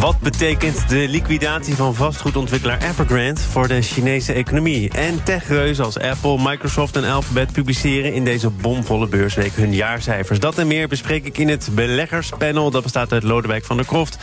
Wat betekent de liquidatie van vastgoedontwikkelaar Evergrande voor de Chinese economie? En techreuzen als Apple, Microsoft en Alphabet publiceren in deze bomvolle beursweek hun jaarcijfers. Dat en meer bespreek ik in het beleggerspanel. Dat bestaat uit Lodewijk van der Kroft,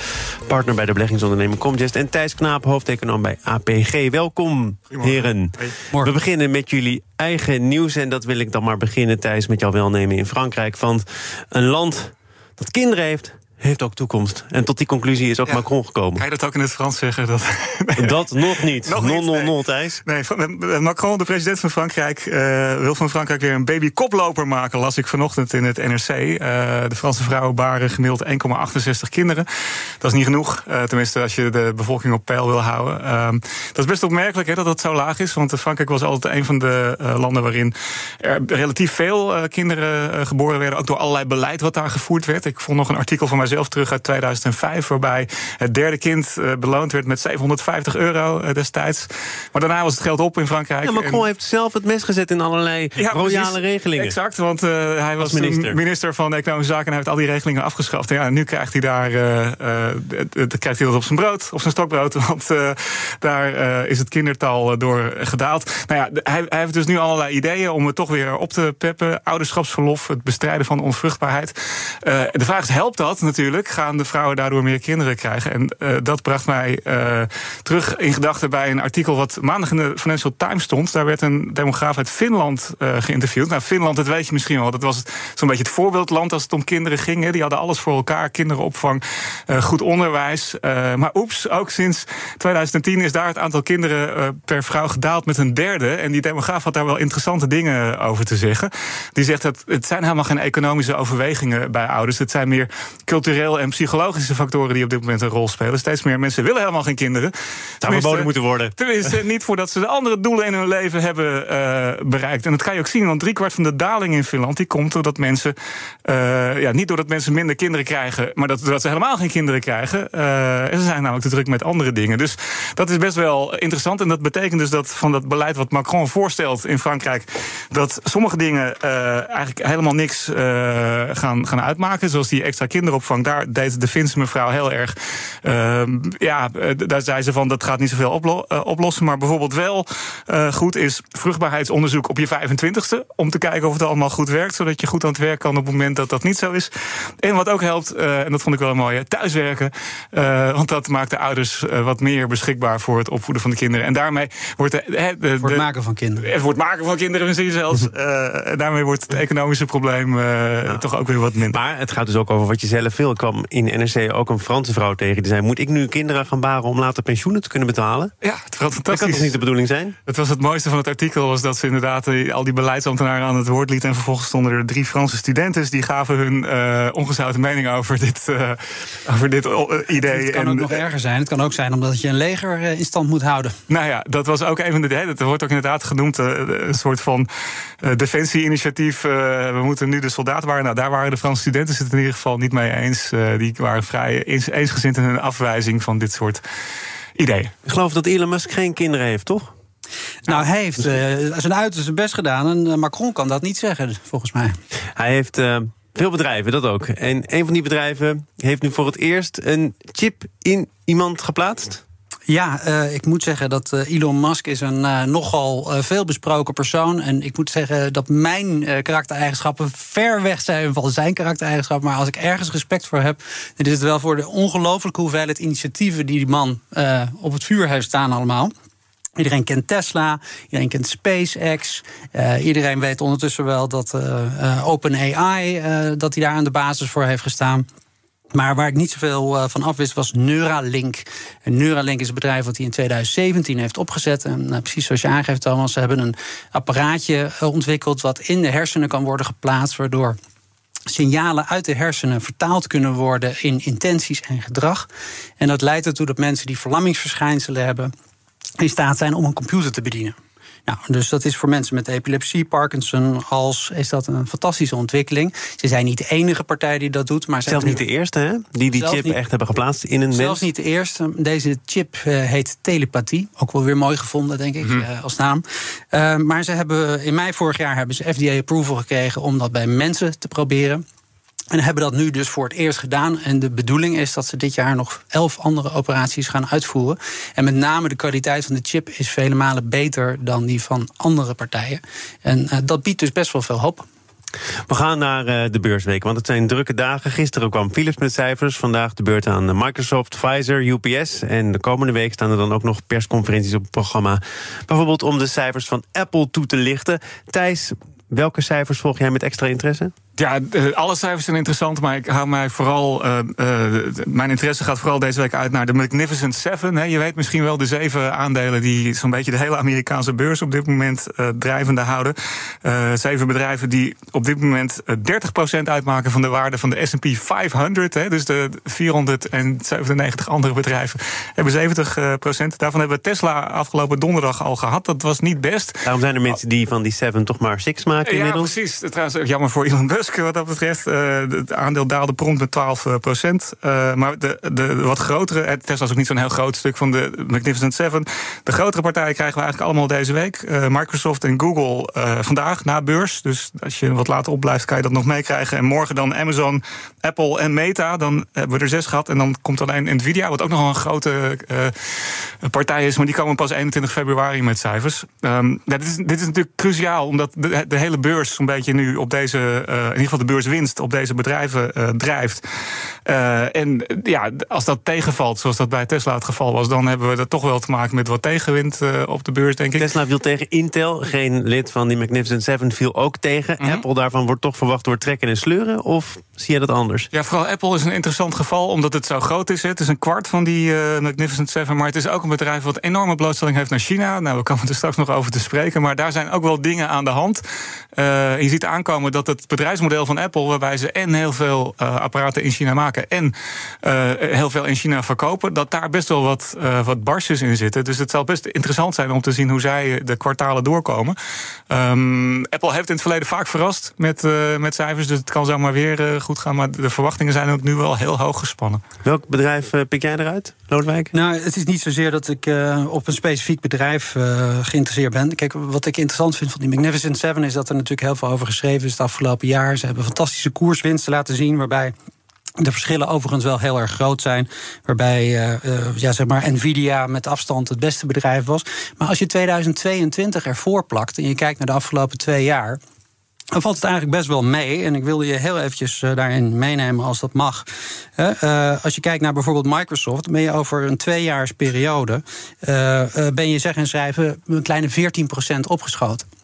partner bij de beleggingsonderneming Comgest... en Thijs Knaap, hoofdeconoom bij APG. Welkom, heren. We beginnen met jullie eigen nieuws. En dat wil ik dan maar beginnen, Thijs, met jouw welnemen in Frankrijk. Want een land dat kinderen heeft heeft ook toekomst. En tot die conclusie is ook Macron gekomen. Ga je dat ook in het Frans zeggen? Dat, dat nog niet. Nog non, non, non, Thijs. Nee, Macron, de president van Frankrijk, uh, wil van Frankrijk weer een baby-koploper maken. Las ik vanochtend in het NRC. Uh, eh, de Franse vrouwen baren gemiddeld 1,68 kinderen. Dat is niet genoeg. Uh, tenminste, als je de bevolking op peil wil houden. Ehm, dat is best opmerkelijk hè, dat dat zo laag is. Want Frankrijk was altijd een van de landen waarin er relatief veel kinderen geboren werden. Ook door allerlei beleid wat daar gevoerd werd. Ik vond nog een artikel van mijzelf terug uit 2005, waarbij het derde kind uh, beloond werd met 750 euro uh, destijds. Maar daarna was het geld op in Frankrijk. Ja, Macron heeft zelf het mes gezet in allerlei ja, royale regelingen. Exact, want uh, hij was minister. minister van Economische Zaken en hij heeft al die regelingen afgeschaft. En ja, nu krijgt hij daar krijgt hij dat op zijn brood, op zijn stokbrood. Want daar is het kindertal door gedaald. Nou ja, hij, hij, heeft dus nu allerlei ideeën om het toch weer op te peppen. Ouderschapsverlof, het bestrijden van onvruchtbaarheid. de vraag is, helpt dat natuurlijk? Gaan de vrouwen daardoor meer kinderen krijgen? En uh, dat bracht mij uh, terug in gedachten bij een artikel wat maandag in de Financial Times stond. Daar werd een demograaf uit Finland uh, geïnterviewd. Nou, Finland, dat weet je misschien wel. Dat was zo'n beetje het voorbeeldland als het om kinderen ging. Die hadden alles voor elkaar: kinderopvang, goed onderwijs. maar oeps, ook sinds 2010 is daar het aantal kinderen per vrouw gedaald met een derde. En die demograaf had daar wel interessante dingen over te zeggen. Die zegt dat het zijn helemaal geen economische overwegingen bij ouders. Het zijn meer cultureel en psychologische factoren die op dit moment een rol spelen. Steeds meer mensen willen helemaal geen kinderen. Zou verboden moeten worden. Tenminste, niet voordat ze de andere doelen in hun leven hebben uh, bereikt. En dat kan je ook zien, want driekwart van de daling in Finland... die komt doordat mensen, uh, ja, niet doordat mensen minder kinderen krijgen... maar dat, doordat ze helemaal geen kinderen krijgen. Uh, en ze zijn namelijk te druk met andere dingen. Dus dat is best wel interessant. En dat betekent dus dat van dat beleid wat Macron voorstelt in Frankrijk... dat sommige dingen eigenlijk helemaal niks gaan, gaan uitmaken. Zoals die extra kinderopvang daar deed de Finse mevrouw heel erg. Uh, ja, eh, daar zei ze van dat gaat niet zoveel oplo uh, oplossen. Maar bijvoorbeeld wel uh, goed is vruchtbaarheidsonderzoek op je 25ste. Om te kijken of het allemaal goed werkt. Zodat je goed aan het werk kan op het moment dat dat niet zo is. En wat ook helpt, en dat vond ik wel een mooie, thuiswerken. want dat maakt de ouders wat meer beschikbaar voor het opvoeden van de kinderen. En daarmee wordt de, de, de voor het maken van kinderen. Voor het maken van kinderen misschien zelfs. daarmee wordt het economische probleem nou. toch ook weer wat minder. Maar het gaat dus ook over wat je zelf veel kwam in NRC ook een Franse vrouw tegen die zei: Moet ik nu kinderen gaan baren om later pensioenen te kunnen betalen? Ja, het was fantastisch. Dat kan toch niet de bedoeling zijn? Het was het mooiste van het artikel, was dat ze inderdaad eh, al die beleidsambtenaren aan het woord lieten. En vervolgens stonden er drie Franse studenten die gaven hun uh, ongezouten mening over dit, uh, over dit idee. Het kan ook nog erger zijn. Het kan ook zijn omdat je een leger in stand moet houden. Nou ja, dat was ook een van de. Dat wordt ook inderdaad genoemd een soort van defensie-initiatief. we moeten nu de soldaten waren. Nou, daar waren de Franse studenten het in ieder geval niet mee eens. Uh, die waren vrij eens, eensgezind in hun afwijzing van dit soort ideeën. Ik geloof dat Elon Musk geen kinderen heeft, toch? Nou, hij heeft uh, zijn uiterste best gedaan. En Macron kan dat niet zeggen, volgens mij. Hij heeft veel bedrijven, dat ook. En een van die bedrijven heeft nu voor het eerst een chip in iemand geplaatst. Ja, uh, ik moet zeggen dat uh, Elon Musk is een uh, nogal veelbesproken persoon. En ik moet zeggen dat mijn karaktereigenschappen ver weg zijn van zijn karaktereigenschappen. Maar als ik ergens respect voor heb, dan is het wel voor de ongelooflijke hoeveelheid initiatieven die die man op het vuur heeft staan allemaal. Iedereen kent Tesla, iedereen kent SpaceX. Iedereen weet ondertussen wel dat OpenAI dat hij daar aan de basis voor heeft gestaan. Maar waar ik niet zoveel uh, van afwist was Neuralink. Neuralink is een bedrijf wat hij in 2017 heeft opgezet. En uh, precies zoals je aangeeft, Thomas, ze hebben een apparaatje uh, ontwikkeld wat in de hersenen kan worden geplaatst, waardoor signalen uit de hersenen vertaald kunnen worden in intenties en gedrag. En dat leidt ertoe dat mensen die verlammingsverschijnselen hebben in staat zijn om een computer te bedienen. Nou, dus dat is voor mensen met epilepsie, Parkinson, als is dat een fantastische ontwikkeling. Ze zijn niet de enige partij die dat doet, maar zelfs niet de eerste, hè? Die die chip echt hebben geplaatst in een zelfs mens. Zelfs niet de eerste. Deze chip uh, heet telepathie, ook wel weer mooi gevonden, denk ik, mm -hmm. uh, als naam. Uh, maar ze hebben in mei vorig jaar hebben ze FDA approval gekregen om dat bij mensen te proberen. En hebben dat nu dus voor het eerst gedaan. En de bedoeling is dat ze dit jaar nog elf andere operaties gaan uitvoeren. En met name de kwaliteit van de chip is vele malen beter dan die van andere partijen. En uh, dat biedt dus best wel veel hoop. We gaan naar uh, de beursweek, want het zijn drukke dagen. Gisteren kwam Philips met cijfers. Vandaag de beurt aan Microsoft, Pfizer, UPS. En de komende week staan er dan ook nog persconferenties op het programma. Bijvoorbeeld om de cijfers van Apple toe te lichten. Thijs, welke cijfers volg jij met extra interesse? Ja, alle cijfers zijn interessant, maar ik hou mij vooral. Uh, uh, mijn interesse gaat vooral deze week uit naar de Magnificent Seven. Hè. Je weet misschien wel de zeven aandelen die zo'n beetje de hele Amerikaanse beurs op dit moment uh, drijvende houden. zeven bedrijven die op dit moment 30% uitmaken van de waarde van de SP 500. Hè. Dus de 497 andere bedrijven hebben 70%. Daarvan hebben we Tesla afgelopen donderdag al gehad. Dat was niet best. Daarom zijn er mensen die van die Seven toch maar six maken inmiddels. Ja, precies. Trouwens, jammer voor Elon Musk wat dat betreft. Het aandeel daalde prompt met 12 procent. Uh, maar de, de wat grotere, Tesla is ook niet zo'n heel groot stuk van de Magnificent Seven. De grotere partijen krijgen we eigenlijk allemaal deze week. Microsoft en Google vandaag na beurs. Dus als je wat later opblijft, kan je dat nog meekrijgen. En morgen dan Amazon, Apple en Meta. Dan hebben we er zes gehad. En dan komt alleen Nvidia, wat ook nog een grote partij is. Maar die komen pas 21 februari met cijfers. Um, dit, is, dit is natuurlijk cruciaal, omdat de, de hele beurs zo'n beetje nu op deze in ieder geval de beurswinst op deze bedrijven uh, drijft. Uh, en ja, als dat tegenvalt, zoals dat bij Tesla het geval was, dan hebben we er toch wel te maken met wat tegenwind uh, op de beurs, denk ik. Tesla viel tegen Intel, geen lid van die Magnificent Seven viel ook tegen. Mm -hmm. Apple daarvan wordt toch verwacht door trekken en sleuren, of zie je dat anders? Ja, vooral Apple is een interessant geval, omdat het zo groot is. Het is een kwart van die Magnificent Seven, maar het is ook een bedrijf wat enorme blootstelling heeft naar China. Nou, we komen er straks nog over te spreken, maar daar zijn ook wel dingen aan de hand. je ziet aankomen dat het bedrijfsmodel model van Apple, waarbij ze en heel veel uh, apparaten in China maken en uh, heel veel in China verkopen, dat daar best wel wat, uh, wat barsjes in zitten. Dus het zal best interessant zijn om te zien hoe zij de kwartalen doorkomen. Um, Apple heeft in het verleden vaak verrast met, met cijfers, dus het kan zomaar weer goed gaan. Maar de verwachtingen zijn ook nu wel heel hoog gespannen. Welk bedrijf pik jij eruit, Lodewijk? Nou, het is niet zozeer dat ik op een specifiek bedrijf geïnteresseerd ben. Kijk, wat ik interessant vind van die Magnificent Seven is dat er natuurlijk heel veel over geschreven is het afgelopen jaar. Ze hebben fantastische koerswinsten laten zien, waarbij de verschillen overigens wel heel erg groot zijn. Waarbij uh, uh, ja, zeg maar Nvidia met afstand het beste bedrijf was. Maar als je 2022 ervoor plakt en je kijkt naar de afgelopen twee jaar. Dan valt het eigenlijk best wel mee. En ik wilde je heel eventjes uh, daarin meenemen als dat mag. als je kijkt naar bijvoorbeeld Microsoft, ben je over een tweejaarsperiode. ben je zeg en schrijven een kleine 14% opgeschoten.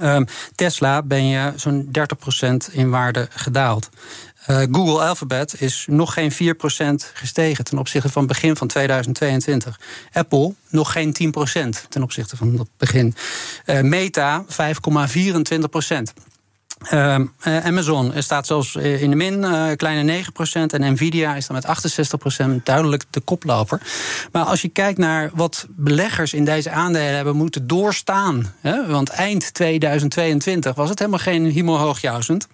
Um, Tesla ben je zo'n 30% in waarde gedaald. Uh, Google Alphabet is nog geen 4% gestegen ten opzichte van begin van 2022. Apple nog geen 10% ten opzichte van dat begin. Uh, Meta 5,24%. Uh, Amazon staat zelfs in de min, uh, kleine 9%. En Nvidia is dan met 68% duidelijk de koploper. Maar als je kijkt naar wat beleggers in deze aandelen hebben moeten doorstaan. Hè, want eind 2022 was het helemaal geen hemelhoogjuichend.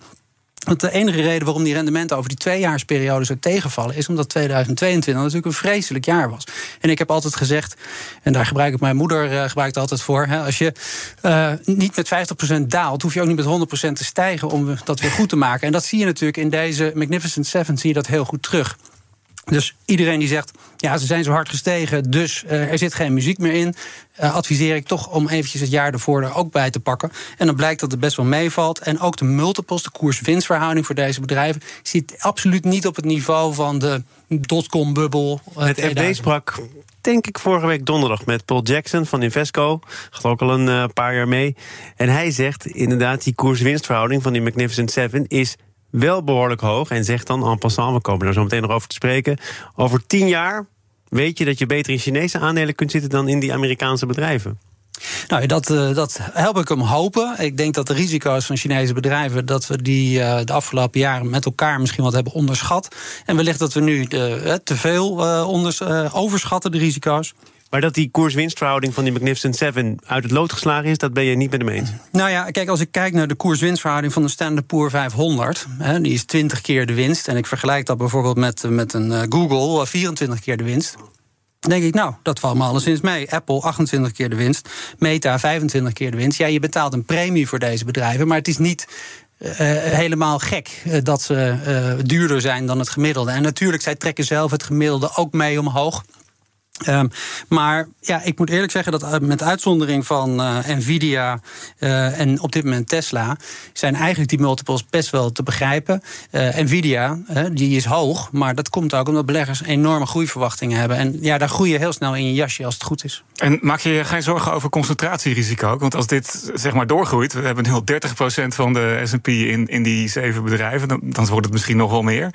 Want de enige reden waarom die rendementen over die tweejaarsperiode zo tegenvallen, is omdat 2022 natuurlijk een vreselijk jaar was. En ik heb altijd gezegd, en daar gebruik ik mijn moeder gebruikt altijd voor. Hè, als je uh, niet met 50% daalt, hoef je ook niet met 100% te stijgen om dat weer goed te maken. En dat zie je natuurlijk in deze Magnificent Seven, zie je dat heel goed terug. Dus iedereen die zegt, ja, ze zijn zo hard gestegen, dus uh, er zit geen muziek meer in. Uh, adviseer ik toch om eventjes het jaar ervoor er ook bij te pakken. En dan blijkt dat het best wel meevalt. En ook de multiples, de koers-winstverhouding voor deze bedrijven... zit absoluut niet op het niveau van de dotcom-bubbel. Uh, het FD sprak, denk ik, vorige week donderdag... met Paul Jackson van Invesco. Gaat ook al een paar jaar mee. En hij zegt inderdaad, die koers-winstverhouding van die Magnificent Seven... is wel behoorlijk hoog. En zegt dan en passant, we komen daar zo meteen nog over te spreken. Over tien jaar weet je dat je beter in Chinese aandelen kunt zitten dan in die Amerikaanse bedrijven. Nou, dat, uh, dat help ik hem hopen. Ik denk dat de risico's van Chinese bedrijven... dat we die uh, de afgelopen jaren met elkaar misschien wat hebben onderschat. En wellicht dat we nu de, uh, te veel overschatten, de risico's. Maar dat die koers-winstverhouding van die Magnificent Seven uit het lood geslagen is, dat ben je niet met hem eens. Nou ja, kijk, als ik kijk naar de koers-winstverhouding van de Standard Poor 500, hè, die is 20 keer de winst. En ik vergelijk dat bijvoorbeeld met, met een uh, Google, 24 keer de winst. Dan denk ik, nou, dat valt me alleszins mee. Apple 28 keer de winst, Meta 25 keer de winst. Ja, je betaalt een premie voor deze bedrijven, maar het is niet helemaal gek dat ze duurder zijn dan het gemiddelde. En natuurlijk, zij trekken zelf het gemiddelde ook mee omhoog. Um, maar ja, ik moet eerlijk zeggen dat met uitzondering van uh, Nvidia uh, en op dit moment Tesla, zijn eigenlijk die multiples best wel te begrijpen. Nvidia, die is hoog, maar dat komt ook omdat beleggers enorme groeiverwachtingen hebben. En ja, daar groei je heel snel in je jasje als het goed is. En maak je je geen zorgen over concentratierisico? Want als dit zeg maar doorgroeit, we hebben nu al 30% van de SP in, in die zeven bedrijven, dan, dan wordt het misschien nog wel meer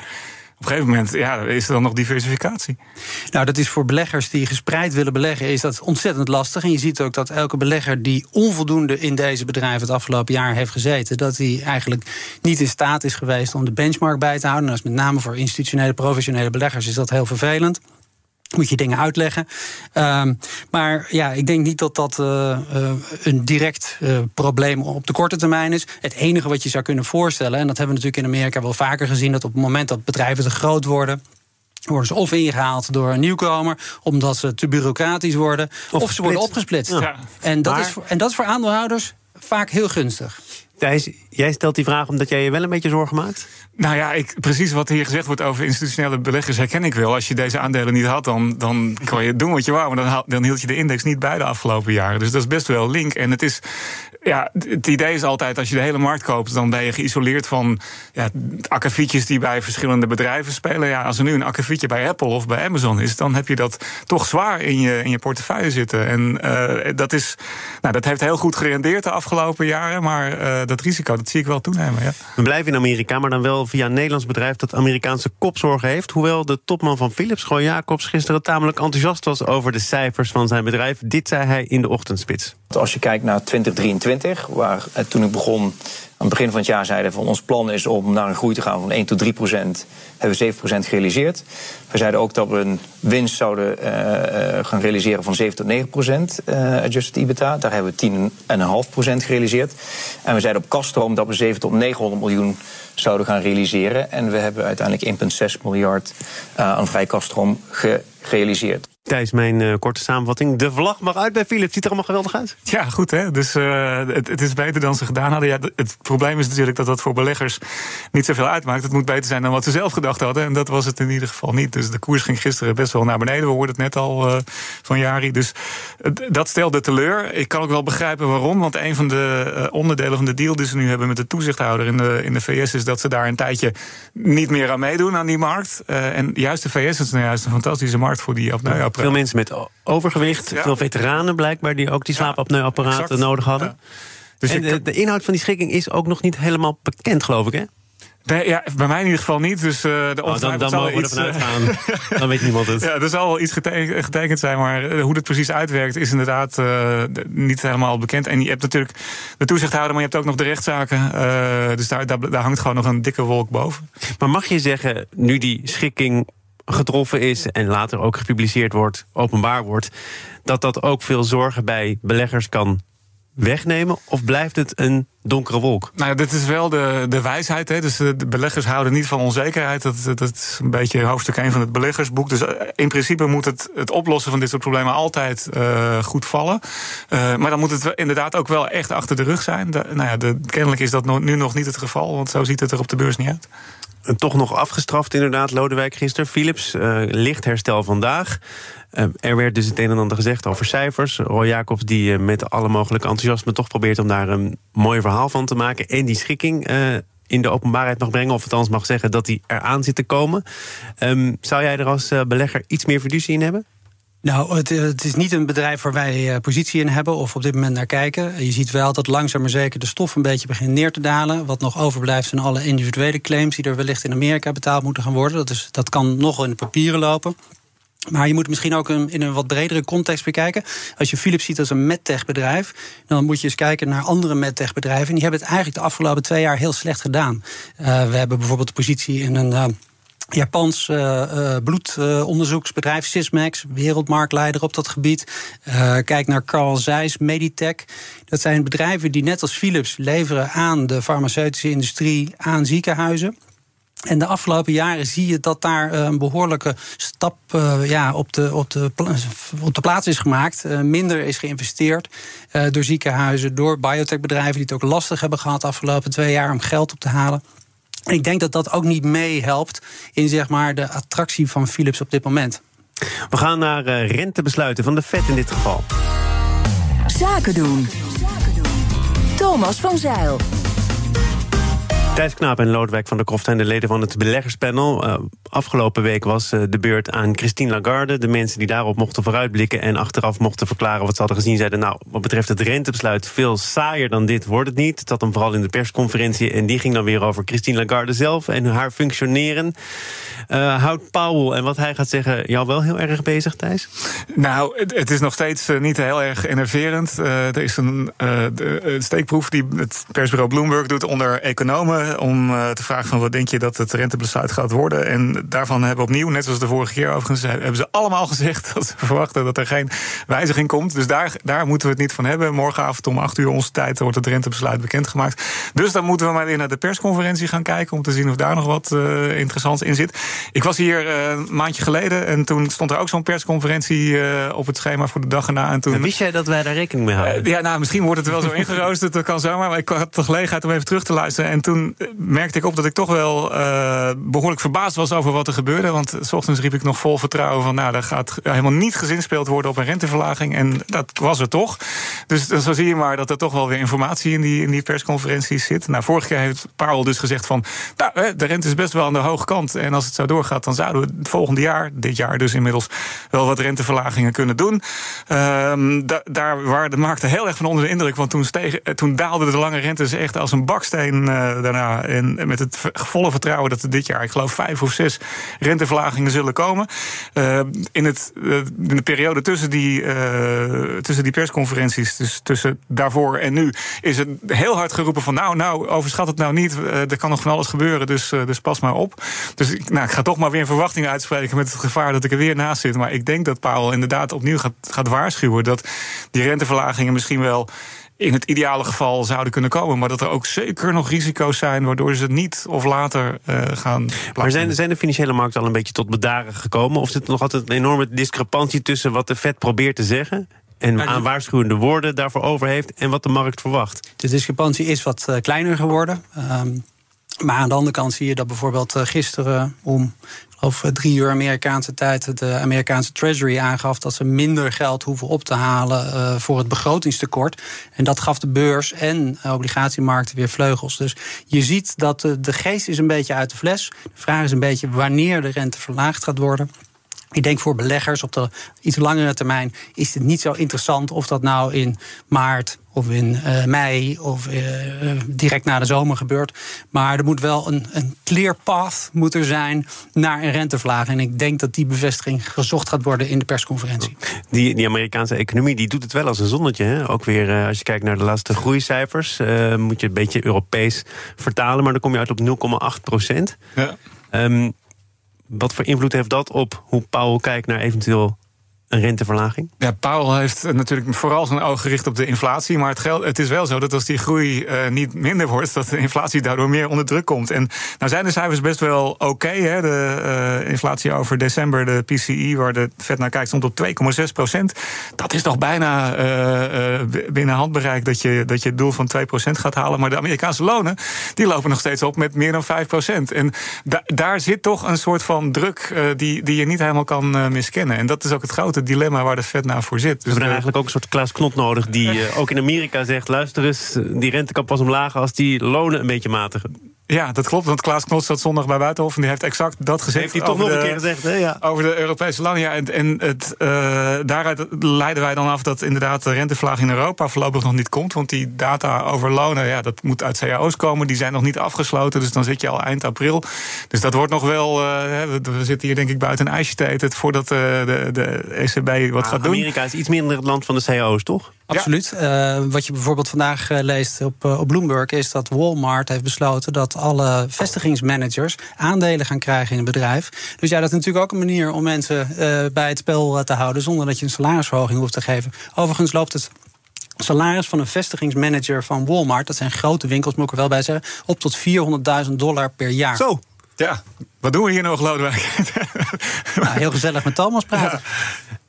op een gegeven moment ja, is er dan nog diversificatie. Nou, dat is voor beleggers die gespreid willen beleggen, is dat ontzettend lastig. En je ziet ook dat elke belegger die onvoldoende in deze bedrijven het afgelopen jaar heeft gezeten, dat hij eigenlijk niet in staat is geweest om de benchmark bij te houden. En dat is met name voor institutionele, professionele beleggers is dat heel vervelend moet je dingen uitleggen. Um, maar ja, ik denk niet dat dat uh, uh, een direct uh, probleem op de korte termijn is. Het enige wat je zou kunnen voorstellen, en dat hebben we natuurlijk in Amerika wel vaker gezien, dat op het moment dat bedrijven te groot worden worden ze of ingehaald door een nieuwkomer, omdat ze te bureaucratisch worden, of, ze worden opgesplitst. Ja. En, dat is voor, en dat is voor aandeelhouders vaak heel gunstig. Thijs, jij stelt die vraag omdat jij je wel een beetje zorgen maakt? Nou ja, ik, precies wat hier gezegd wordt over institutionele beleggers herken ik wel. Als je deze aandelen niet had, dan, dan kon je doen wat je wou. Maar dan, dan hield je de index niet bij de afgelopen jaren. Dus dat is best wel link. En het is ja, het idee is altijd, als je de hele markt koopt, dan ben je geïsoleerd van ja, akkefietjes die bij verschillende bedrijven spelen. Ja, als er nu een akkefietje bij Apple of bij Amazon is, dan heb je dat toch zwaar in je, in je portefeuille zitten. En uh, dat, is, nou, dat heeft heel goed gerendeerd de afgelopen jaren, maar uh, dat risico, dat zie ik wel toenemen. Ja. We blijven in Amerika, maar dan wel via een Nederlands bedrijf dat Amerikaanse kopzorgen heeft. Hoewel de topman van Philips, Gooi Jacobs, gisteren tamelijk enthousiast was over de cijfers van zijn bedrijf. Dit zei hij in de ochtendspits. Als je kijkt naar 2023, waar eh, toen ik begon aan het begin van het jaar zeiden van ons plan is om naar een groei te gaan van 1 tot 3 procent, hebben we 7 procent gerealiseerd. We zeiden ook dat we een winst zouden uh, gaan realiseren van 7 tot 9 procent uh, adjusted EBITDA. Daar hebben we 10,5 procent gerealiseerd. En we zeiden op kaststroom dat we 7 tot 900 miljoen zouden gaan realiseren. En we hebben uiteindelijk 1,6 miljard aan vrij kaststroom gerealiseerd. Tijdens mijn uh, korte samenvatting. De vlag mag uit bij Philips. Ziet er allemaal geweldig uit. Ja, goed hè. Dus uh, het, het, is beter dan ze gedaan hadden. Ja, het probleem is natuurlijk dat dat voor beleggers niet zoveel uitmaakt. Het moet beter zijn dan wat ze zelf gedacht hadden. En dat was het in ieder geval niet. Dus de koers ging gisteren best wel naar beneden. We hoorden het net al uh, van Jari. Dus dat stelde teleur. Ik kan ook wel begrijpen waarom. Want een van de onderdelen van de deal die ze nu hebben met de toezichthouder in de, in de VS... is dat ze daar een tijdje niet meer aan meedoen aan die markt. en juist de VS is nou juist een fantastische markt voor die apneu veel mensen met overgewicht, veel veteranen blijkbaar... die ook die slaapapneuapparaten nodig hadden. Dus en de, de, inhoud van die schikking is ook nog niet helemaal bekend, geloof ik, hè? Nee, ja, bij mij in ieder geval niet. Dus, uh, de oh, dan, dan mogen we ervan eh, uitgaan. dan weet niemand het. Ja, er zal wel iets getekend, zijn, maar eh, hoe het precies uitwerkt is inderdaad uh, niet helemaal bekend. En je hebt natuurlijk de toezichthouder, maar je hebt ook nog de rechtszaken. Uh, dus daar, daar, daar hangt gewoon nog een dikke wolk boven. Maar mag je zeggen, nu die schikking getroffen is en later ook gepubliceerd wordt, openbaar wordt, dat dat ook veel zorgen bij beleggers kan wegnemen? Of blijft het een donkere wolk? Nou, dit is wel de, de wijsheid. Hè? Dus de beleggers houden niet van onzekerheid. Dat, dat is een beetje hoofdstuk 1 van het beleggersboek. Dus eh, in principe moet het, het oplossen van dit soort problemen altijd uh, goed vallen. Uh, maar dan moet het inderdaad ook wel echt achter de rug zijn. Nou ja, de, kennelijk is dat nu nog niet het geval, want zo ziet het er op de beurs niet uit toch nog afgestraft, inderdaad, Lodewijk gisteren. Philips, uh, licht herstel vandaag. Uh, er werd dus het een en ander gezegd over cijfers. Roy Jacobs, die met alle mogelijke enthousiasme toch probeert om daar een mooi verhaal van te maken. En die schikking in de openbaarheid mag brengen. Of althans mag zeggen dat die eraan zit te komen. Um, zou jij er als belegger iets meer fiducie in hebben? Nou, het, het, is niet een bedrijf waar wij positie in hebben of op dit moment naar kijken. Je ziet wel dat langzaam maar zeker de stof een beetje begint neer te dalen. Wat nog overblijft zijn alle individuele claims die er wellicht in Amerika betaald moeten gaan worden. Dat, is, dat kan nog in de papieren lopen. Maar je moet misschien ook in een wat bredere context bekijken. Als je Philips ziet als een medtech bedrijf, dan moet je eens kijken naar andere medtech bedrijven. En die hebben het eigenlijk de afgelopen twee jaar heel slecht gedaan. Uh, we hebben bijvoorbeeld de positie in een. Japans uh, bloedonderzoeksbedrijf Sysmex, wereldmarktleider op dat gebied. Uh, kijk naar Carl Zeiss, Meditech. Dat zijn bedrijven die net als Philips leveren aan de farmaceutische industrie, aan ziekenhuizen. En de afgelopen jaren zie je dat daar een behoorlijke stap ja, op, de, op, de, op de plaats is gemaakt. minder is geïnvesteerd door ziekenhuizen, door biotechbedrijven die het ook lastig hebben gehad de afgelopen twee jaar om geld op te halen. Ik denk dat dat ook niet meehelpt in zeg maar, de attractie van Philips op dit moment. We gaan naar uh, rentebesluiten van de FED in dit geval. Zaken doen. Thomas van Zeil. Thijs Knaap en Lodewijk van der Kroft zijn de leden van het beleggerspanel. Uh, afgelopen week was uh, de beurt aan Christine Lagarde. De mensen die daarop mochten vooruitblikken en achteraf mochten verklaren wat ze hadden gezien, zeiden: Nou, wat betreft het rentebesluit, veel saaier dan dit wordt het niet. Dat dan vooral in de persconferentie. En die ging dan weer over Christine Lagarde zelf en haar functioneren. Uh, houdt Powell en wat hij gaat zeggen jou wel heel erg bezig, Thijs? Nou, het, het is nog steeds niet heel erg enerverend. er is een de, steekproef die het persbureau Bloomberg doet onder economen om uh, te vragen van wat denk je dat het rentebesluit gaat worden. En daarvan hebben opnieuw, net zoals de vorige keer overigens, hebben ze allemaal gezegd dat ze verwachten dat er geen wijziging komt. Dus daar, daar moeten we het niet van hebben. Morgenavond om 8 uur onze tijd wordt het rentebesluit bekendgemaakt. Dus dan moeten we maar weer naar de persconferentie gaan kijken om te zien of daar nog wat uh, interessants in zit. Ik was hier uh, een maandje geleden en toen stond er ook zo'n persconferentie op het schema voor de dag erna. En toen... wist jij dat wij daar rekening mee houden? ja, nou, misschien wordt het wel zo ingeroosterd, dat kan zomaar. Maar ik had de gelegenheid om even terug te luisteren. En toen merkte ik op dat ik toch wel uh, behoorlijk verbaasd was over wat er gebeurde. Want s ochtends riep ik nog vol vertrouwen van... nou, daar gaat helemaal niet gezinspeeld worden op een renteverlaging. En dat was er toch. Dus zo zie je maar dat er toch wel weer informatie in die, in die persconferenties zit. Nou, vorige keer heeft Powell dus gezegd van... nou, de rente is best wel aan de hoge kant. En als het zo doorgaat, dan zouden we het volgende jaar... dit jaar dus inmiddels wel wat renteverlagingen kunnen doen. Uh, da daar waren de markten heel erg van onder de indruk. Want toen, steeg, toen daalden de lange rentes echt als een baksteen uh, daarna en met het volle vertrouwen dat er dit jaar, ik geloof, vijf of zes renteverlagingen zullen komen. Uh, in, het, uh, in de periode tussen die, uh, tussen die persconferenties, dus tussen daarvoor en nu, is het heel hard geroepen van nou, nou, overschat het nou niet. er kan nog van alles gebeuren, dus, dus pas maar op. Dus ik, nou, ik ga toch maar weer verwachting uitspreken met het gevaar dat ik er weer naast zit. Maar ik denk dat Paul inderdaad opnieuw gaat, gaat waarschuwen dat die renteverlagingen misschien wel in het ideale geval zouden kunnen komen. Maar dat er ook zeker nog risico's zijn waardoor ze het niet of later uh, gaan. Maar zijn, zijn de financiële markten al een beetje tot bedaren gekomen? Of zit er nog altijd een enorme discrepantie tussen wat de Fed probeert te zeggen? En aan waarschuwende woorden daarvoor over heeft en wat de markt verwacht. De discrepantie is wat uh, kleiner geworden. Um, maar aan de andere kant zie je dat bijvoorbeeld uh, gisteren om of drie uur Amerikaanse tijd de Amerikaanse Treasury aangaf dat ze minder geld hoeven op te halen voor het begrotingstekort. En dat gaf de beurs en obligatiemarkten weer vleugels. Dus je ziet dat de, de geest is een beetje uit de fles. De vraag is een beetje wanneer de rente verlaagd gaat worden. Ik denk voor beleggers op de iets langere termijn is het niet zo interessant of dat nou in maart of in uh, mei of uh, direct na de zomer gebeurt. Maar er moet wel een, een clear path moet er zijn naar een renteverlaging. En ik denk dat die bevestiging gezocht gaat worden in de persconferentie. Die, die Amerikaanse economie die doet het wel als een zonnetje. Hè? Ook weer als je kijkt naar de laatste groeicijfers, moet je een beetje Europees vertalen. Maar dan kom je uit op 0,8 procent. Ja. Um, wat voor invloed heeft dat op hoe Powell kijkt naar eventueel een renteverlaging? Ja, Powell heeft natuurlijk vooral zijn oog gericht op de inflatie. Maar het, geld, het is wel zo dat als die groei uh, niet minder wordt, dat de inflatie daardoor meer onder druk komt. En nou zijn de cijfers best wel oké. De uh, inflatie over december, de PCI, waar de Fed naar kijkt, stond op 2,6 procent. Dat is toch bijna uh, binnen handbereik dat je, dat je het doel van 2 procent gaat halen. Maar de Amerikaanse lonen, die lopen nog steeds op met meer dan 5 procent. En da daar zit toch een soort van druk die, die je niet helemaal kan miskennen. En dat is ook het grote dilemma waar de Fed nou voor zit. Dus we hebben eigenlijk ook een soort Klaas Knot nodig... die uh, ook in Amerika zegt... luister eens, die rente kan pas omlaag als die lonen een beetje matigen. Ja, dat klopt, want Klaas Knot zat zondag bij Buitenhof... en die heeft exact dat gezegd. Heeft hij toch nog een keer gezegd, hè? Ja. Over de Europese landen. Ja, en en het, uh, daaruit leiden wij dan af dat inderdaad de renteverlaging in Europa... voorlopig nog niet komt, want die data over lonen... ja, dat moet uit cao's komen, die zijn nog niet afgesloten... dus dan zit je al eind april. Dus dat wordt nog wel... Uh, we zitten hier denk ik buiten een ijsje te eten... voordat uh, de, de ECB wat ah, gaat doen. Amerika is iets minder het land van de cao's, toch? Absoluut. wat je bijvoorbeeld vandaag leest op, op Bloomberg is dat Walmart heeft besloten dat alle vestigingsmanagers aandelen gaan krijgen in een bedrijf. Dus ja, dat is natuurlijk ook een manier om mensen bij het spel te houden zonder dat je een salarisverhoging hoeft te geven. Overigens loopt het salaris van een vestigingsmanager van Walmart, dat zijn grote winkels, moet ik er wel bij zeggen, op tot 400.000 dollar per jaar. Zo. Ja, wat doen we hier nog, Lodewijk? Nou, heel gezellig met Thomas praten.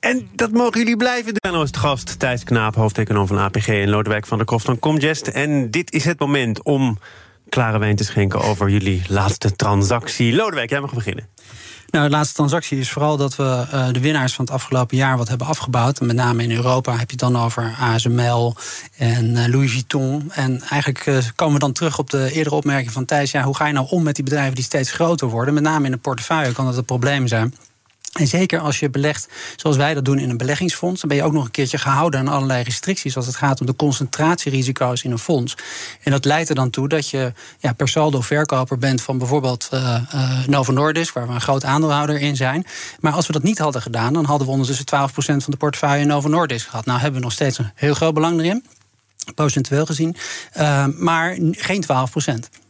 En dat mogen jullie blijven doen. En als gast Thijs Knaap, hoofdeconoom van APG... en Lodewijk van der Kroft van Comgest. En dit is het moment om klare wijn te schenken... over jullie laatste transactie. Lodewijk, jij mag beginnen. Nou, de laatste transactie is vooral dat we uh, de winnaars van het afgelopen jaar wat hebben afgebouwd. En met name in Europa heb je het dan over ASML en uh, Louis Vuitton. En eigenlijk uh, komen we dan terug op de eerdere opmerking van Thijs. Ja, hoe ga je nou om met die bedrijven die steeds groter worden? Met name in de portefeuille kan dat een probleem zijn. En zeker als je belegt zoals wij dat doen in een beleggingsfonds, dan ben je ook nog een keertje gehouden aan allerlei restricties als het gaat om de concentratierisico's in een fonds. En dat leidt er dan toe dat je ja, per saldo verkoper bent van bijvoorbeeld uh, Novo Nordisk, waar we een groot aandeelhouder in zijn. Maar als we dat niet hadden gedaan, dan hadden we ondertussen 12% van de portefeuille in Novo Nordisk gehad. Nou hebben we nog steeds een heel groot belang erin, procentueel gezien, uh, maar geen 12%.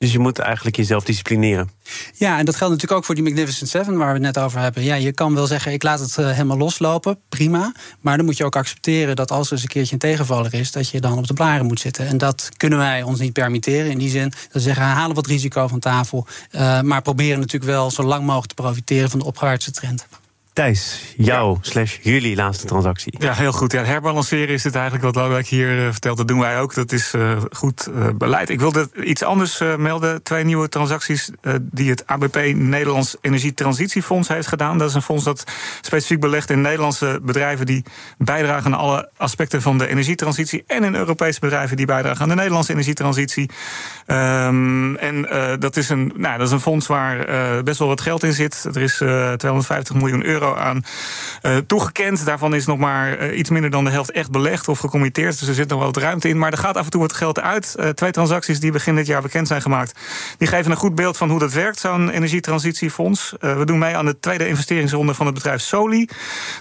Dus je moet eigenlijk jezelf disciplineren. Ja, en dat geldt natuurlijk ook voor die Magnificent Seven waar we het net over hebben. Ja, je kan wel zeggen, ik laat het uh, helemaal loslopen, prima. Maar dan moet je ook accepteren dat als er eens een keertje een tegenvaller is, dat je dan op de blaren moet zitten. En dat kunnen wij ons niet permitteren. In die zin, dat we zeggen, halen wat risico van tafel. Uh, maar proberen natuurlijk wel zo lang mogelijk te profiteren van de opwaartse trend. Thijs, jouw slash jullie laatste transactie. Ja, heel goed. Ja, herbalanceren is het eigenlijk wat Lodewijk hier uh, vertelt. Dat doen wij ook. Dat is uh, goed uh, beleid. Ik wilde iets anders melden. Twee nieuwe transacties die het ABP Nederlands Energietransitiefonds heeft gedaan. Dat is een fonds dat specifiek belegt in Nederlandse bedrijven... die bijdragen aan alle aspecten van de energietransitie... en in Europese bedrijven die bijdragen aan de Nederlandse energietransitie. Um, en dat, is een, nou, dat is een fonds waar best wel wat geld in zit. Er is 250 miljoen euro aan uh, toegekend. Daarvan is nog maar uh, iets minder dan de helft echt belegd of gecommitteerd. Dus er zit nog wel wat ruimte in. Maar er gaat af en toe wat geld uit. Uh, twee transacties die begin dit jaar bekend zijn gemaakt. Die geven een goed beeld van hoe dat werkt, zo'n energietransitiefonds. we doen mee aan de tweede investeringsronde van het bedrijf Soli.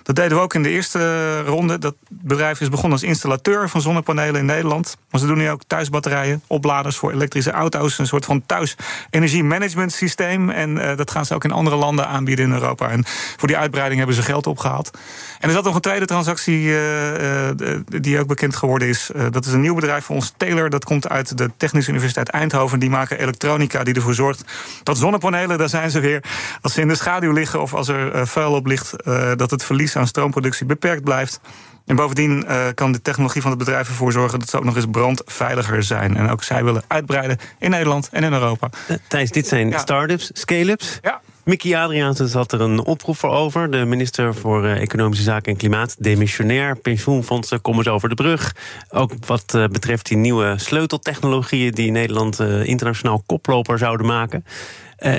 Dat deden we ook in de eerste ronde. Dat bedrijf is begonnen als installateur van zonnepanelen in Nederland. Maar ze doen nu ook thuisbatterijen, opladers voor elektrische auto's. Een soort van thuis energiemanagement systeem. En dat gaan ze ook in andere landen aanbieden in Europa. En voor die uitbreiding hebben ze geld opgehaald. En er zat nog een tweede transactie uh, die ook bekend geworden is. Uh, dat is een nieuw bedrijf voor ons, Taylor. Dat komt uit de Technische Universiteit Eindhoven. Die maken elektronica die ervoor zorgt dat zonnepanelen, daar zijn ze weer, als ze in de schaduw liggen of als er vuil op ligt, dat het verlies aan stroomproductie beperkt blijft. En bovendien uh, kan de technologie van het bedrijf ervoor zorgen dat ze ook nog eens brandveiliger zijn. En ook zij willen uitbreiden in Nederland en in Europa. Thijs, dit zijn ja. start-ups, scale-ups. Ja. Mickey Adriaanse had er een oproep voor over. De minister voor uh, Economische Zaken en Klimaat, demissionair. Pensioenfondsen komen ze over de brug. Ook wat uh, betreft die nieuwe sleuteltechnologieën die Nederland uh, internationaal koploper zouden maken.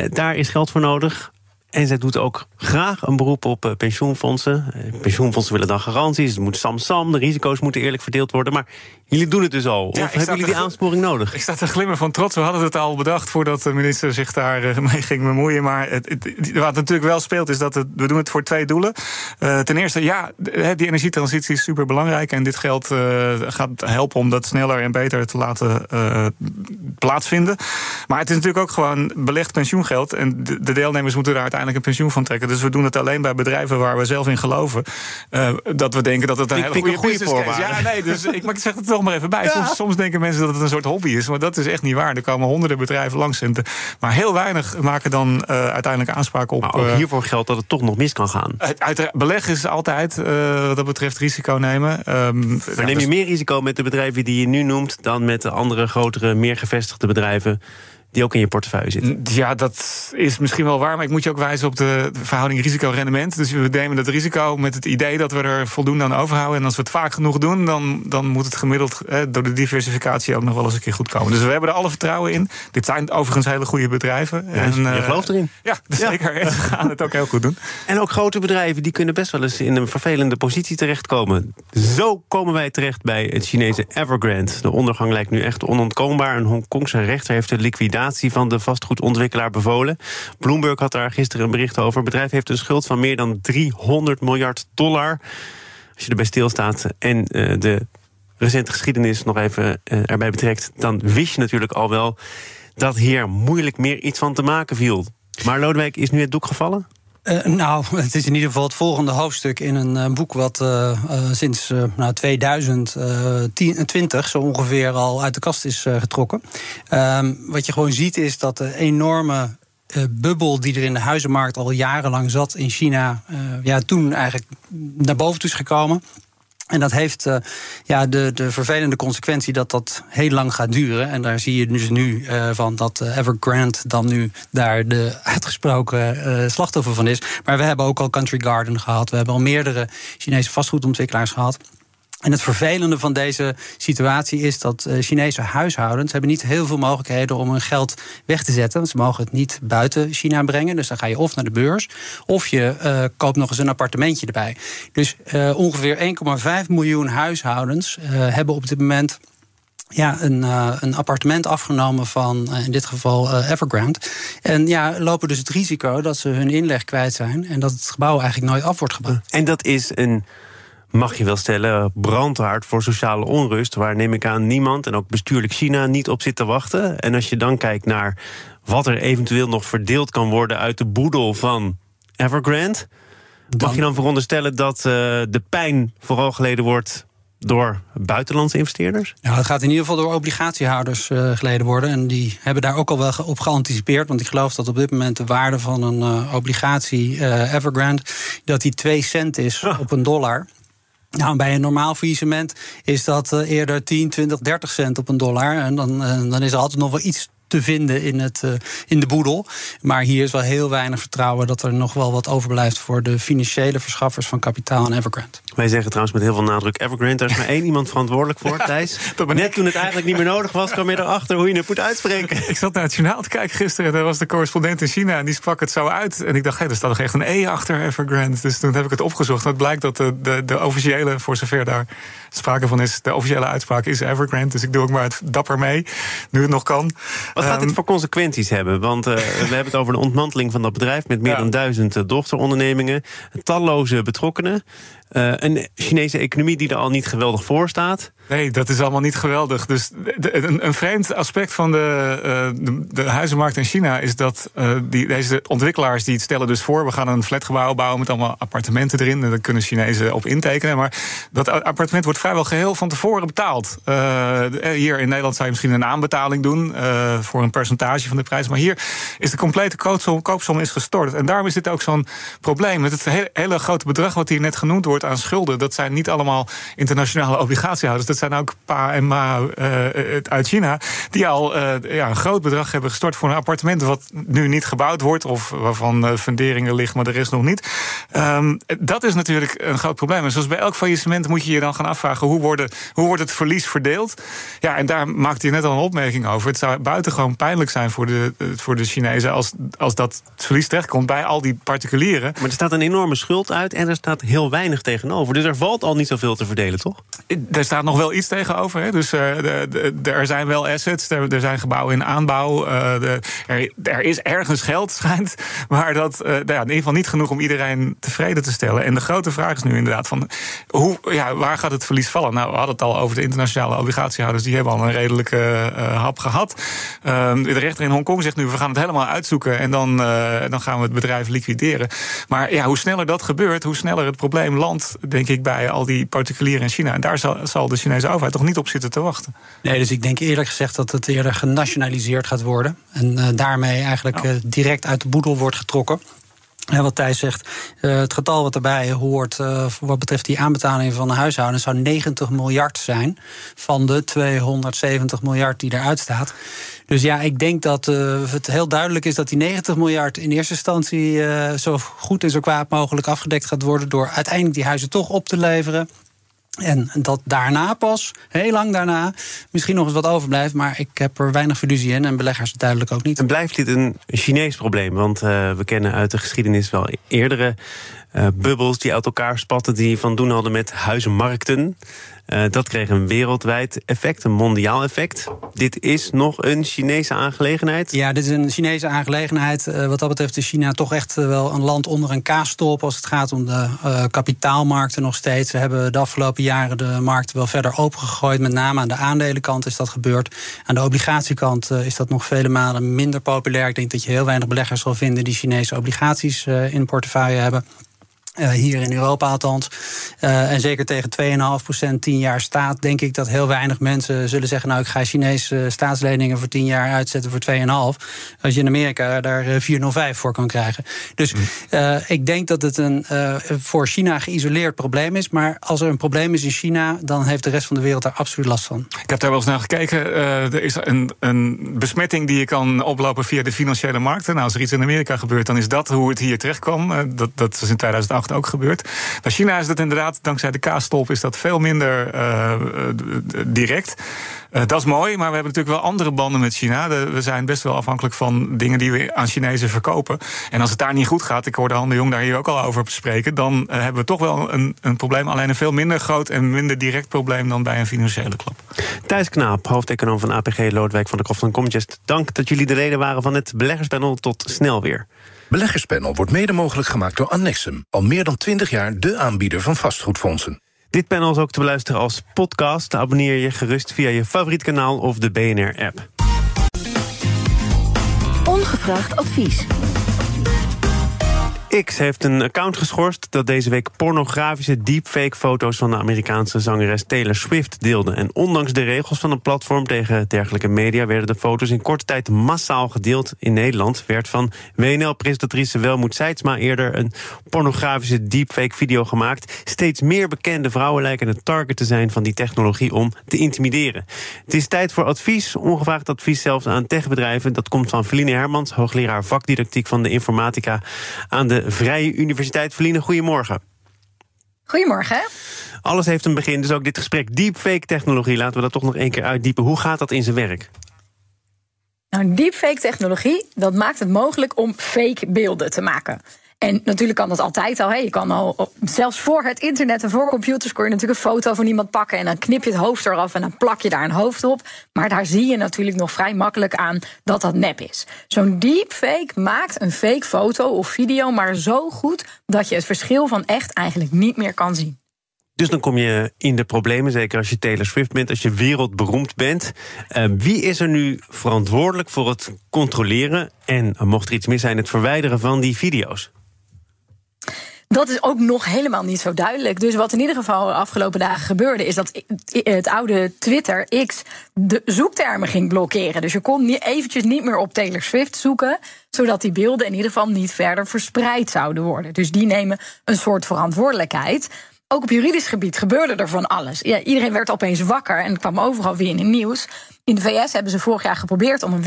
daar is geld voor nodig. En zij doet ook graag een beroep op uh, pensioenfondsen. Uh, pensioenfondsen willen dan garanties. Het moet sam-sam, de risico's moeten eerlijk verdeeld worden. Maar jullie doen het dus al. Ja, of hebben jullie die aansporing nodig? Ik sta te glimmen van trots. We hadden het al bedacht voordat de minister zich daar uh, mee ging bemoeien. Maar het, het, wat natuurlijk wel speelt is dat het, we doen het voor twee doelen. ten eerste, ja, die energietransitie is super belangrijk. En dit geld gaat helpen om dat sneller en beter te laten plaatsvinden. Maar het is natuurlijk ook gewoon belegd pensioengeld. En de, de deelnemers moeten daar uiteindelijk een pensioen van trekken. Dus we doen het alleen bij bedrijven waar we zelf in geloven. Uh, dat we denken dat het een hele goede, goede voorwaarde is. Ja, nee, dus ik, maar ik zeg het toch maar even bij. Soms, soms, denken mensen dat het een soort hobby is. Maar dat is echt niet waar. Er komen honderden bedrijven langs. Maar heel weinig maken dan uh, uiteindelijk aanspraak op. Maar ook eh, hiervoor geldt dat het toch nog mis kan gaan. Uit, beleg is altijd, wat dat betreft, risico nemen. Um, maar neem je dus- meer risico met de bedrijven die je nu noemt... dan met de andere, grotere, meer gevestigde bedrijven die ook in je portefeuille zitten. Ja, dat is misschien wel waar, maar ik moet je ook wijzen op de verhouding risico-rendement. Dus we nemen het risico met het idee dat we er voldoende aan overhouden. En als we het vaak genoeg doen, dan, dan moet het gemiddeld door de diversificatie ook nog wel eens een keer goed komen. Dus we hebben er alle vertrouwen in. Dit zijn overigens hele goede bedrijven. Ja, en, je uh, gelooft erin. Ja, zeker. En ze gaan het ook heel goed doen. En ook grote bedrijven die kunnen best wel eens in een vervelende positie terechtkomen. Zo komen wij terecht bij het Chinese Evergrande. De ondergang lijkt nu echt onontkoombaar. Een Hongkongse rechter heeft de liquidatie van de vastgoedontwikkelaar bevolen. Bloomberg had daar gisteren een bericht over. Het bedrijf heeft een schuld van meer dan 300 miljard dollar. Als je erbij stilstaat en uh, de recente geschiedenis nog even erbij betrekt, dan wist je natuurlijk al wel dat hier moeilijk meer iets van te maken viel. Maar Lodewijk, is nu het doek gevallen? Uh, nou, het is in ieder geval het volgende hoofdstuk in een uh, boek wat uh, sinds nou, 2020 zo ongeveer al uit de kast is getrokken. Ehm, wat je gewoon ziet is dat de enorme bubbel die er in de huizenmarkt al jarenlang zat in China, ja, toen eigenlijk naar boven toe is gekomen. En dat heeft uh, ja, de, de vervelende consequentie dat dat heel lang gaat duren. En daar zie je dus nu uh, van dat uh, Evergrande dan nu daar de uitgesproken slachtoffer van is. Maar we hebben ook al Country Garden gehad. We hebben al meerdere Chinese vastgoedontwikkelaars gehad. En het vervelende van deze situatie is dat uh, Chinese huishoudens hebben niet heel veel mogelijkheden om hun geld weg te zetten. Ze mogen het niet buiten China brengen. Dus dan ga je of naar de beurs, of je uh, koopt nog eens een appartementje erbij. Dus uh, ongeveer 1,5 miljoen huishoudens hebben op dit moment ja, een, een appartement afgenomen van in dit geval uh, Evergrande. En ja, lopen dus het risico dat ze hun inleg kwijt zijn en dat het gebouw eigenlijk nooit af wordt gebouwd. En dat is een mag je wel stellen, brandhaard voor sociale onrust. Waar neem ik aan niemand en ook bestuurlijk China niet op zit te wachten. En als je dan kijkt naar wat er eventueel nog verdeeld kan worden uit de boedel van Evergrande. Mag je dan veronderstellen dat uh, de pijn vooral geleden wordt door buitenlandse investeerders? Ja, het gaat in ieder geval door obligatiehouders uh, geleden worden. En die hebben daar ook al wel op geanticipeerd. Want ik geloof dat op dit moment de waarde van een uh, obligatie uh, Evergrande... dat die 2 cent is oh. op een dollar. Nou, bij een normaal faillissement is dat uh, eerder 10, 20, 30 cent op een dollar. En dan, uh, dan is er altijd nog wel iets te vinden in, het, uh, in de boedel. Maar hier is wel heel weinig vertrouwen dat er nog wel wat overblijft voor de financiële verschaffers van kapitaal en Evergrande. Wij zeggen trouwens met heel veel nadruk Evergrande. Daar is maar één iemand verantwoordelijk voor, Thijs. Net toen het eigenlijk niet meer nodig was, kwam je erachter hoe je het moet uitspreken. Ik zat naar het journaal te kijken gisteren. Daar was de correspondent in China en die sprak het zo uit. En ik dacht, hé, er staat nog echt een E achter Evergrande. Dus toen heb ik het opgezocht. Het blijkt dat de, de, de officiële, voor zover daar sprake van is, de officiële uitspraak is Evergrande. Dus ik doe ook maar het dapper mee, nu het nog kan. Wat gaat dit ehm, voor consequenties hebben? Want uh, we hebben het over de ontmanteling van dat bedrijf met meer dan duizend uh, dochterondernemingen, talloze betrokkenen. Uh, een Chinese economie die er al niet geweldig voor staat. Nee, dat is allemaal niet geweldig. Dus een, een, vreemd aspect van de, uh, de, de, huizenmarkt in China is dat uh, die, deze ontwikkelaars die stellen dus voor: we gaan een flatgebouw bouwen met allemaal appartementen erin. En daar kunnen Chinezen op intekenen. Maar dat appartement wordt vrijwel geheel van tevoren betaald. hier in Nederland zou je misschien een aanbetaling doen voor een percentage van de prijs. Maar hier is de complete koopsom, koopsom is gestort. En daarom is dit ook zo'n probleem. Met het hele, hele grote bedrag wat hier net genoemd wordt aan schulden. Dat zijn niet allemaal internationale obligatiehouders. Dat zijn ook pa en ma uh, uit China. Die al uh, ja, een groot bedrag hebben gestort voor een appartement. wat nu niet gebouwd wordt. of waarvan funderingen liggen, maar de rest nog niet. Um, dat is natuurlijk een groot probleem. En zoals bij elk faillissement moet je je dan gaan afvragen. hoe, worden, hoe wordt het verlies verdeeld? Ja, en daar maakte je net al een opmerking over. Het zou buitengewoon pijnlijk zijn voor de, voor de Chinezen. als, als dat verlies terechtkomt bij al die particulieren. Maar er staat een enorme schuld uit en er staat heel weinig tegenover. Dus er valt al niet zoveel te verdelen, toch? Er staat nog wel iets tegenover. Hè? Dus uh, de, er zijn wel assets, er, er zijn gebouwen in aanbouw. Uh, de, er, is ergens geld, schijnt. Maar dat uh, in ieder geval niet genoeg om iedereen tevreden te stellen. En de grote vraag is nu inderdaad: van hoe, ja, waar gaat het verlies vallen? Nou, we hadden het al over de internationale obligatiehouders. Die hebben al een redelijke hap gehad. Ehm, de rechter in Hongkong zegt nu: we gaan het helemaal uitzoeken. En dan, dan gaan we het bedrijf liquideren. Maar ja, hoe sneller dat gebeurt, hoe sneller het probleem landt, denk ik, bij al die particulieren in China. En daar zal, zal de Chinese overheid toch niet op zitten te wachten. Nee, dus ik denk eerlijk gezegd dat het eerder genationaliseerd gaat worden. En uh, daarmee eigenlijk uh, direct uit de boedel wordt getrokken. En wat Thijs zegt, uh, het getal wat erbij hoort uh, wat betreft die aanbetaling van de huishoudens zou 90 miljard zijn van de 270 miljard die eruit staat. Dus ja, ik denk dat uh, het heel duidelijk is dat die 90 miljard in eerste instantie zo goed en zo kwaad mogelijk afgedekt gaat worden door uiteindelijk die huizen toch op te leveren. En dat daarna pas, heel lang daarna, misschien nog eens wat overblijft. Maar ik heb er weinig fiducie in en beleggers duidelijk ook niet. En blijft dit een Chinees probleem? Want uh, we kennen uit de geschiedenis wel eerdere bubbels die uit elkaar spatten, die van doen hadden met huizenmarkten. Uh, dat kreeg een wereldwijd effect, een mondiaal effect. Dit is nog een Chinese aangelegenheid? Ja, dit is een Chinese aangelegenheid. Uh, wat dat betreft is China toch echt wel een land onder een kaastop... als het gaat om de kapitaalmarkten nog steeds. Ze hebben de afgelopen jaren de markten wel verder opengegooid. Met name aan de aandelenkant is dat gebeurd. Aan de obligatiekant is dat nog vele malen minder populair. Ik denk dat je heel weinig beleggers zal vinden... die Chinese obligaties in portefeuille hebben. Uh, hier in Europa althans. Uh, en zeker tegen 2,5% 10 jaar staat, denk ik dat heel weinig mensen zullen zeggen: Nou, ik ga Chinese staatsleningen voor 10 jaar uitzetten voor 2,5. Als je in Amerika daar 4,05 voor kan krijgen. Dus uh, ik denk dat het een voor China geïsoleerd probleem is. Maar als er een probleem is in China, dan heeft de rest van de wereld daar absoluut last van. Ik heb daar wel eens naar gekeken. er is een, een besmetting die je kan oplopen via de financiële markten. Nou, als er iets in Amerika gebeurt, dan is dat hoe het hier terecht kwam. dat, dat is in 2008 ook gebeurd. Bij China is dat inderdaad, dankzij de kaasstolp, is dat veel minder uh, direct. Uh, dat is mooi, maar we hebben natuurlijk wel andere banden met China. we zijn best wel afhankelijk van dingen die we aan Chinezen verkopen. En als het daar niet goed gaat, ik hoorde Han de Jong daar hier ook al over spreken, dan uh, hebben we toch wel een, een probleem. Alleen een veel minder groot en minder direct probleem dan bij een financiële klap. Thijs Knaap, hoofdeconoom van APG Loodwijk van de Kroft van Comgest. Dank dat jullie de reden waren van het beleggerspanel. Tot snel weer. Beleggerspanel wordt mede mogelijk gemaakt door Annexum. Al meer dan 20 jaar de aanbieder van vastgoedfondsen. Dit panel is ook te beluisteren als podcast. Abonneer je gerust via je favoriet kanaal of de BNR-app. Ongevraagd advies. X heeft een account geschorst dat deze week pornografische deepfake-foto's van de Amerikaanse zangeres Taylor Swift deelde. En ondanks de regels van een platform tegen dergelijke media werden de foto's in korte tijd massaal gedeeld. In Nederland werd van WNL-presentatrice Welmoed Seidsma eerder een pornografische deepfake-video gemaakt. Steeds meer bekende vrouwen lijken het target te zijn van die technologie om te intimideren. Het is tijd voor advies, ongevraagd advies zelfs aan techbedrijven. Dat komt van Feline Hermans, hoogleraar vakdidactiek van de informatica aan de Vrije Universiteit. Verliezen, goedemorgen. Goedemorgen. Alles heeft een begin, dus ook dit gesprek. Deepfake-technologie, laten we dat toch nog één keer uitdiepen. Hoe gaat dat in zijn werk? Nou, deepfake-technologie, dat maakt het mogelijk om fake beelden te maken. En natuurlijk kan dat altijd al. Hè. Je kan al, zelfs voor het internet en voor computers kon je natuurlijk een foto van iemand pakken en dan knip je het hoofd eraf en dan plak je daar een hoofd op. Maar daar zie je natuurlijk nog vrij makkelijk aan dat dat nep is. Zo'n deepfake maakt een fake foto of video maar zo goed dat je het verschil van echt eigenlijk niet meer kan zien. Dus dan kom je in de problemen, zeker als je Taylor Swift bent, als je wereldberoemd bent. Uh, wie is er nu verantwoordelijk voor het controleren en, mocht er iets mis zijn, het verwijderen van die video's? Dat is ook nog helemaal niet zo duidelijk. Dus wat in ieder geval de afgelopen dagen gebeurde, is dat het oude Twitter X de zoektermen ging blokkeren. Dus je kon eventjes niet meer op Taylor Swift zoeken, zodat die beelden in ieder geval niet verder verspreid zouden worden. Dus die nemen een soort verantwoordelijkheid ook op juridisch gebied gebeurde er van alles. Ja, iedereen werd opeens wakker en kwam overal weer in het nieuws. In de VS hebben ze vorig jaar geprobeerd om een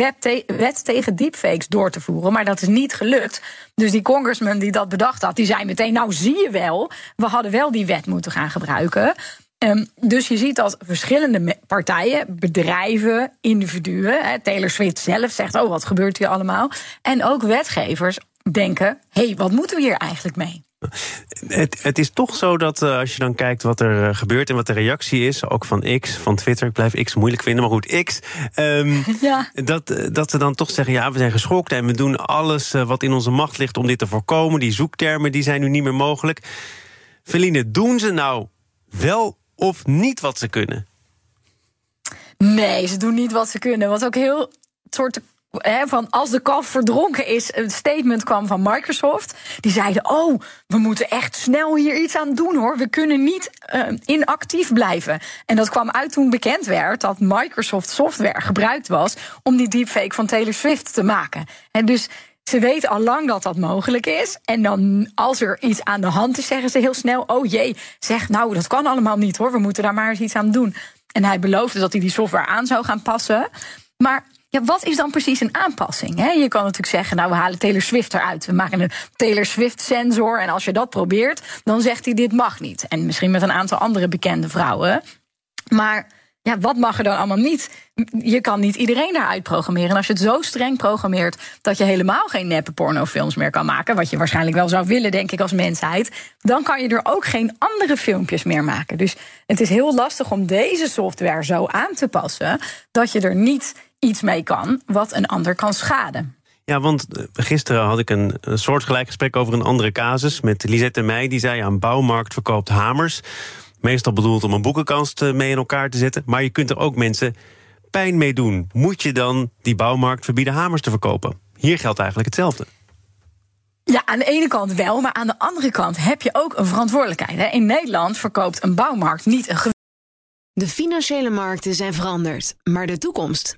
wet tegen deepfakes door te voeren, maar dat is niet gelukt. Dus die congressman die dat bedacht had, die zei meteen: Nou, zie je wel, we hadden wel die wet moeten gaan gebruiken. Um, dus je ziet dat verschillende partijen, bedrijven, individuen, Taylor Swift zelf zegt: Oh, wat gebeurt hier allemaal? En ook wetgevers denken: Hé, hey, wat moeten we hier eigenlijk mee? Het, het, is toch zo dat uh, als je dan kijkt wat er uh, gebeurt en wat de reactie is, ook van X, van Twitter, ik blijf X moeilijk vinden, maar goed, X, um, ja. dat, eh, dat ze dan toch zeggen, ja, we zijn geschokt en we doen alles uh, wat in onze macht ligt om dit te voorkomen. Die zoektermen die zijn nu niet meer mogelijk. Feline, doen ze nou wel of niet wat ze kunnen? Nee, ze doen niet wat ze kunnen. Wat ook heel soort van als de kalf verdronken is, een statement kwam van Microsoft. Die zeiden: Oh, we moeten echt snel hier iets aan doen hoor. We kunnen niet uh, inactief blijven. En dat kwam uit toen bekend werd dat Microsoft software gebruikt was om die deepfake van Taylor Swift te maken. En dus ze weten al lang dat dat mogelijk is. En dan als er iets aan de hand is, zeggen ze heel snel: Oh jee, zeg nou, dat kan allemaal niet hoor. We moeten daar maar eens iets aan doen. En hij beloofde dat hij die software aan zou gaan passen. Maar ja, wat is dan precies een aanpassing? Je kan natuurlijk zeggen, nou, we halen Taylor Swift eruit. We maken een Taylor Swift-sensor. En als je dat probeert, dan zegt hij, dit mag niet. En misschien met een aantal andere bekende vrouwen. Maar ja, wat mag er dan allemaal niet? Je kan niet iedereen daaruit programmeren. En als je het zo streng programmeert dat je helemaal geen neppe pornofilms meer kan maken, wat je waarschijnlijk wel zou willen, denk ik, als mensheid, dan kan je er ook geen andere filmpjes meer maken. Dus het is heel lastig om deze software zo aan te passen dat je er niet iets mee kan wat een ander kan schaden. Ja, want eh, gisteren had ik een, een soortgelijk gesprek over een andere casus met Lisette Meij. Die zei: een bouwmarkt verkoopt hamers. Meestal bedoeld om een boekenkast eh, mee in elkaar te zetten. Maar je kunt er ook mensen pijn mee doen. Moet je dan die bouwmarkt verbieden hamers te verkopen? Hier geldt eigenlijk hetzelfde. Ja, aan de ene kant wel, maar aan de andere kant heb je ook een verantwoordelijkheid. In Nederland verkoopt een bouwmarkt niet een. De financiële markten zijn veranderd, maar de toekomst,